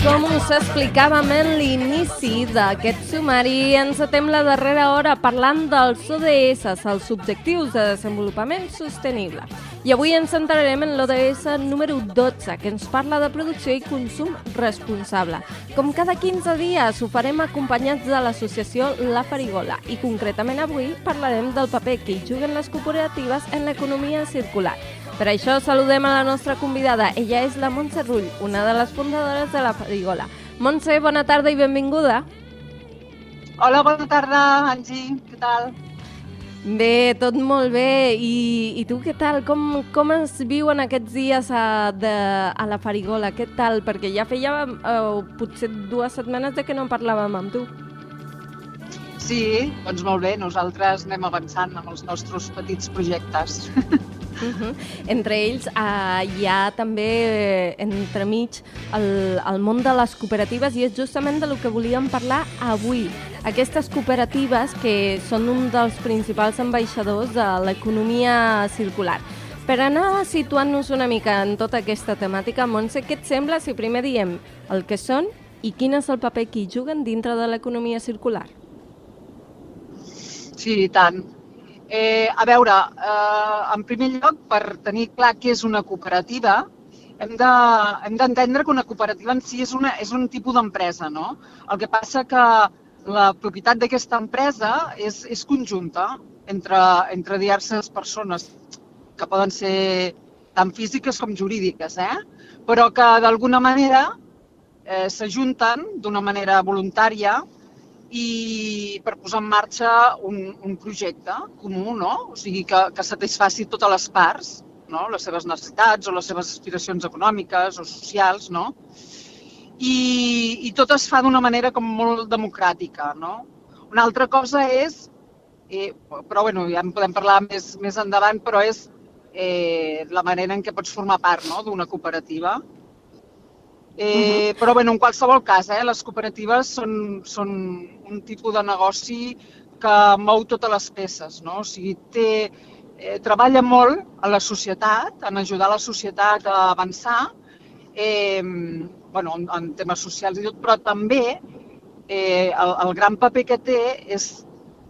Com us explicàvem en l'inici d'aquest sumari, encetem la darrera hora parlant dels ODS, els Objectius de Desenvolupament Sostenible. I avui ens centrarem en l'ODS número 12, que ens parla de producció i consum responsable. Com cada 15 dies, ho farem acompanyats de l'associació La Farigola i concretament avui parlarem del paper que hi juguen les cooperatives en l'economia circular. Per això saludem a la nostra convidada. Ella és la Montse Rull, una de les fundadores de la Farigola. Montse, bona tarda i benvinguda. Hola, bona tarda, Angie. Què tal? Bé, tot molt bé. I, i tu què tal? Com, com es viuen aquests dies a, de, a la Farigola? Què tal? Perquè ja feia eh, potser dues setmanes de que no parlàvem amb tu. Sí, doncs molt bé. Nosaltres anem avançant amb els nostres petits projectes. Uh -huh. Entre ells uh, hi ha també eh, entremig el, el món de les cooperatives i és justament de lo que volíem parlar avui. Aquestes cooperatives que són un dels principals ambaixadors de l'economia circular. Per anar situant-nos una mica en tota aquesta temàtica, Montse, què et sembla si primer diem el que són i quin és el paper que hi juguen dintre de l'economia circular? Sí, i tant. Eh, a veure, eh, en primer lloc, per tenir clar què és una cooperativa, hem de- d'entendre que una cooperativa en si és, una, és un tipus d'empresa, no? El que passa que la propietat d'aquesta empresa és, és conjunta entre, entre diverses persones que poden ser tant físiques com jurídiques, eh? però que d'alguna manera eh, s'ajunten d'una manera voluntària i per posar en marxa un, un projecte comú, no? O sigui, que, que satisfaci totes les parts, no? les seves necessitats o les seves aspiracions econòmiques o socials, no? I, i tot es fa d'una manera com molt democràtica, no? Una altra cosa és, eh, però bueno, ja en podem parlar més, més endavant, però és eh, la manera en què pots formar part no? d'una cooperativa. Eh, Però bueno, en qualsevol cas, eh, les cooperatives són, són un tipus de negoci que mou totes les peces. No? O sigui, té, eh, treballa molt a la societat, en ajudar la societat a avançar, eh, bueno, en, en temes socials i tot, però també eh, el, el gran paper que té és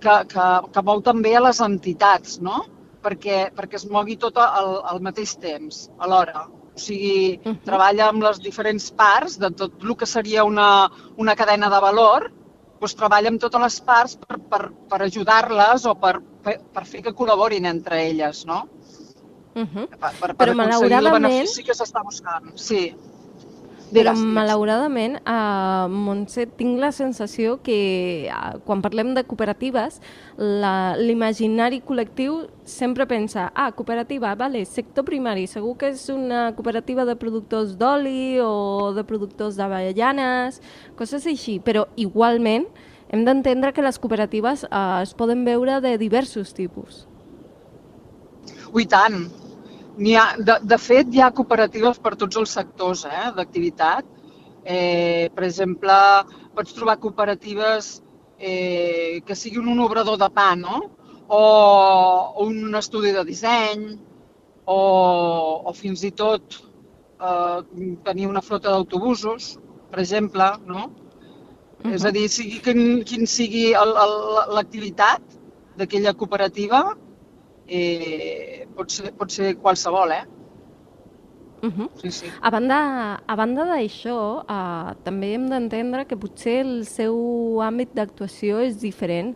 que, que, que mou també a les entitats, no? perquè, perquè es mogui tot al, al mateix temps, alhora. O sigui, uh Mhm. -huh. treballa amb les diferents parts de tot el que seria una, una cadena de valor, doncs treballa amb totes les parts per, per, per ajudar-les o per, per, per fer que col·laborin entre elles, no? Uh -huh. Per, per, per Però aconseguir el benefici que s'està buscant. Sí. Però Digues, malauradament, a Montse, tinc la sensació que eh, quan parlem de cooperatives, l'imaginari col·lectiu sempre pensa, ah, cooperativa, vale, sector primari, segur que és una cooperativa de productors d'oli o de productors d'avellanes, coses així, però igualment hem d'entendre que les cooperatives eh, es poden veure de diversos tipus. Ui, tant. Ha, de, de fet, hi ha cooperatives per tots els sectors eh, d'activitat. Eh, per exemple, pots trobar cooperatives eh, que siguin un obrador de pa, no? O, o un estudi de disseny, o, o fins i tot eh, tenir una flota d'autobusos, per exemple, no? És a dir, sigui quin, quin sigui l'activitat d'aquella cooperativa, eh, pot, ser, pot ser qualsevol, eh? Uh -huh. Sí, sí. A banda, a banda d'això, eh, també hem d'entendre que potser el seu àmbit d'actuació és diferent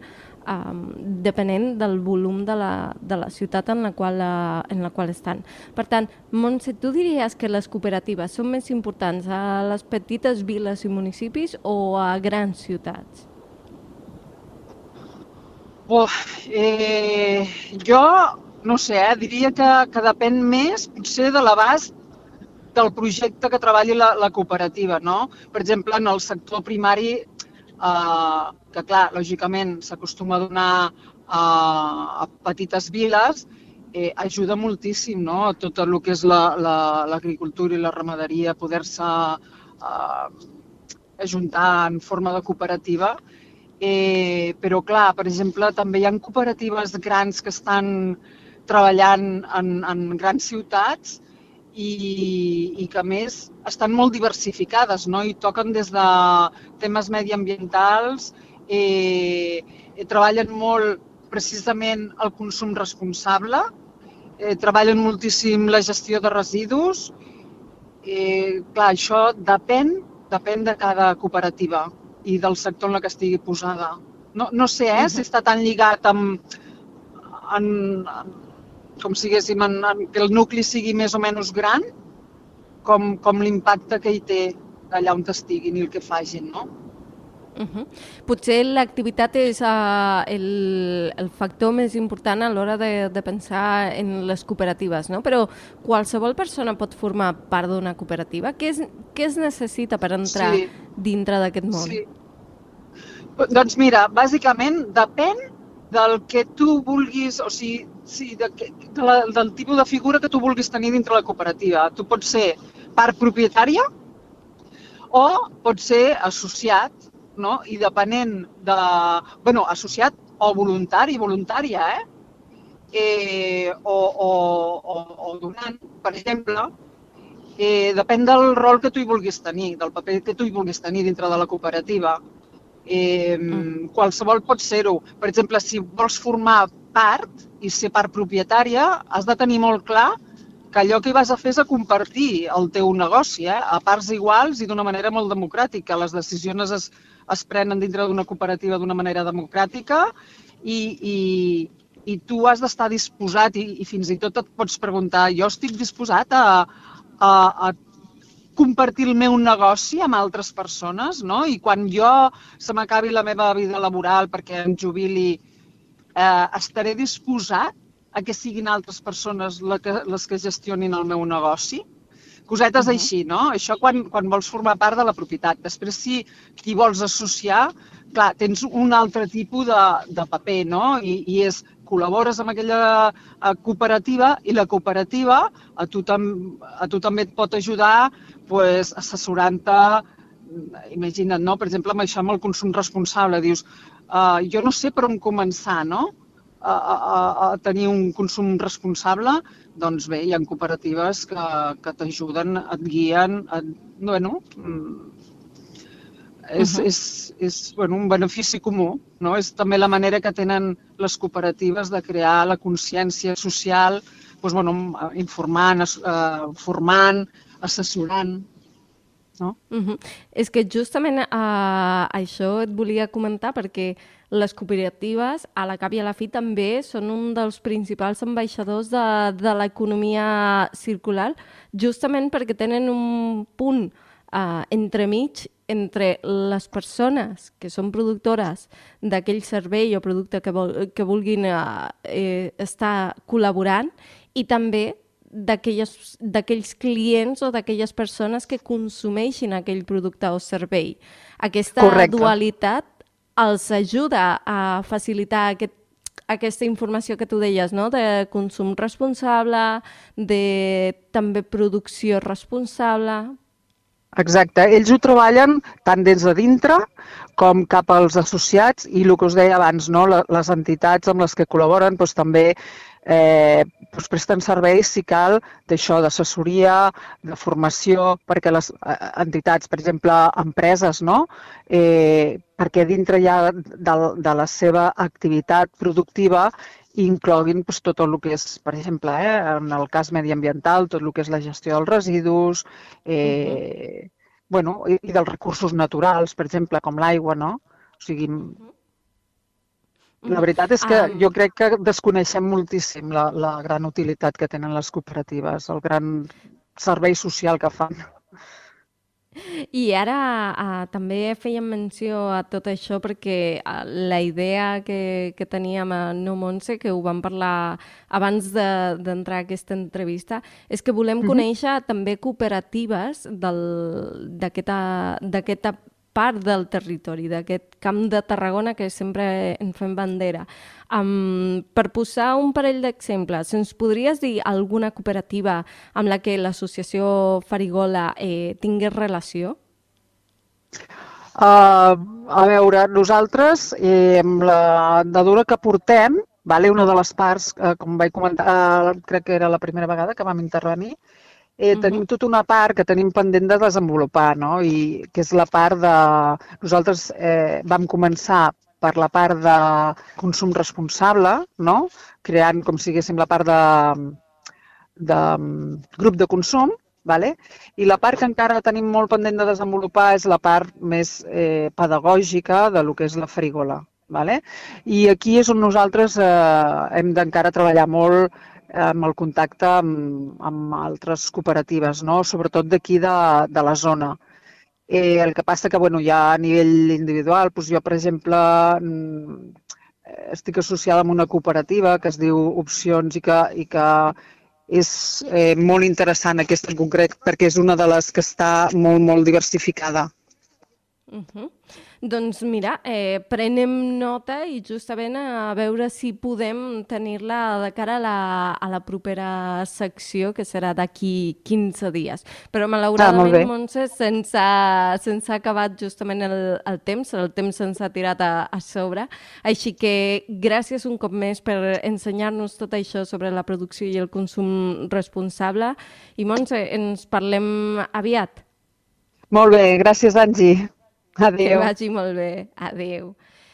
um, depenent del volum de la, de la ciutat en la, qual, uh, en la qual estan. Per tant, Montse, tu diries que les cooperatives són més importants a les petites viles i municipis o a grans ciutats? Uf, eh, jo no sé, eh, diria que, que depèn més potser de l'abast del projecte que treballi la, la cooperativa, no? Per exemple, en el sector primari, eh, que clar, lògicament s'acostuma a donar a, a petites viles, eh, ajuda moltíssim no? a tot el que és l'agricultura la, la, i la ramaderia, poder-se eh, ajuntar en forma de cooperativa. Eh, però, clar, per exemple, també hi ha cooperatives grans que estan treballant en, en grans ciutats i, i que, a més, estan molt diversificades no? i toquen des de temes mediambientals, eh, treballen molt precisament el consum responsable, eh, treballen moltíssim la gestió de residus. Eh, clar, això depèn, depèn de cada cooperativa i del sector en la que estigui posada. No, no sé eh, si està tan lligat amb, en, en, com si diguéssim, en, en, que el nucli sigui més o menys gran, com, com l'impacte que hi té allà on estiguin i el que fagin, no? Uh -huh. Potser l'activitat és uh, el, el factor més important a l'hora de, de pensar en les cooperatives, no? però qualsevol persona pot formar part d'una cooperativa. Què es, què es necessita per entrar sí. Dintre d'aquest món? Sí. Doncs mira, bàsicament depèn del que tu vulguis, o sigui, sí, de, de la, del tipus de figura que tu vulguis tenir dintre la cooperativa. Tu pots ser part propietària o pots ser associat no? i depenent de... bueno, associat o voluntari, voluntària, eh? eh o, o, o, o donant, per exemple, eh, depèn del rol que tu hi vulguis tenir, del paper que tu hi vulguis tenir dintre de la cooperativa. Eh, mm. Qualsevol pot ser-ho. Per exemple, si vols formar part i ser part propietària, has de tenir molt clar que allò que vas a fer és a compartir el teu negoci, eh? a parts iguals i d'una manera molt democràtica. Les decisions es, es prenen dintre d'una cooperativa d'una manera democràtica i, i, i tu has d'estar disposat i, i fins i tot et pots preguntar, jo estic disposat a, a, a compartir el meu negoci amb altres persones, no? I quan jo se m'acabi la meva vida laboral perquè em jubili, eh, estaré disposat a que siguin altres persones les que, les que gestionin el meu negoci? Cosetes uh -huh. així, no? Això quan, quan vols formar part de la propietat. Després, si t'hi vols associar, clar, tens un altre tipus de, de paper, no? I, I és col·labores amb aquella eh, cooperativa i la cooperativa a tu, tam, a tu també et pot ajudar pues, assessorant-te, imagina't, no? per exemple, amb això amb el consum responsable, dius, uh, jo no sé per on començar, no? a, a, a tenir un consum responsable, doncs bé, hi ha cooperatives que, que t'ajuden, et guien, et, bueno, mm, és, uh -huh. és, és bueno, un benefici comú. No? És també la manera que tenen les cooperatives de crear la consciència social, doncs, bueno, informant, eh, formant, assessorant. No? Uh -huh. És que justament uh, això et volia comentar perquè les cooperatives, a la cap i a la fi, també són un dels principals ambaixadors de, de l'economia circular, justament perquè tenen un punt uh, entremig entre les persones que són productores d'aquell servei o producte que, vol, que vulguin uh, eh, estar col·laborant i també d'aquells clients o d'aquelles persones que consumeixin aquell producte o servei. Aquesta Correcte. dualitat els ajuda a facilitar aquest aquesta informació que tu deies, no? de consum responsable, de també producció responsable... Exacte, ells ho treballen tant des de dintre com cap als associats i el que us deia abans, no? les entitats amb les que col·laboren doncs, també eh, doncs presten serveis, si cal, d'això, d'assessoria, de formació, perquè les eh, entitats, per exemple, empreses, no? Eh, perquè dintre ja de, de la seva activitat productiva incloguin doncs, tot el que és, per exemple, eh, en el cas mediambiental, tot el que és la gestió dels residus, eh, uh -huh. bueno, i, i dels recursos naturals, per exemple, com l'aigua, no? O sigui, uh -huh la veritat és que um... jo crec que desconeixem moltíssim la, la gran utilitat que tenen les cooperatives, el gran servei social que fan. I ara uh, també fèiem menció a tot això perquè uh, la idea que, que teníem a No Montse, que ho vam parlar abans d'entrar de, a aquesta entrevista, és que volem conèixer també cooperatives d'aquesta part del territori, d'aquest camp de Tarragona que sempre en fem bandera. Um, per posar un parell d'exemples, ens podries dir alguna cooperativa amb la que l'associació Farigola eh, tingués relació? Uh, a veure, nosaltres, eh, amb la dadura que portem, vale, una de les parts, eh, com vaig comentar, eh, crec que era la primera vegada que vam intervenir, uh -huh. tenim tota una part que tenim pendent de desenvolupar, no? I que és la part de... Nosaltres eh, vam començar per la part de consum responsable, no? creant com si diguéssim la part de, de grup de consum, vale? i la part que encara tenim molt pendent de desenvolupar és la part més eh, pedagògica de lo que és la frigola. Vale? I aquí és on nosaltres eh, hem d'encara treballar molt amb el contacte amb, amb altres cooperatives, no? sobretot d'aquí de, de la zona. Eh, el que passa que bueno, ja a nivell individual, doncs jo, per exemple, mm, estic associada amb una cooperativa que es diu Opcions i que, i que és eh, molt interessant aquesta en concret perquè és una de les que està molt, molt diversificada. Uh -huh. Doncs mira, eh, prenem nota i justament a veure si podem tenir-la de cara a la, a la propera secció, que serà d'aquí 15 dies. Però malauradament, ah, Montse, sense, sense acabat justament el, el temps, el temps se'ns ha tirat a, a sobre. Així que gràcies un cop més per ensenyar-nos tot això sobre la producció i el consum responsable. I Montse, ens parlem aviat. Molt bé, gràcies, Angie. Adéu. Que vagi molt bé. Adéu.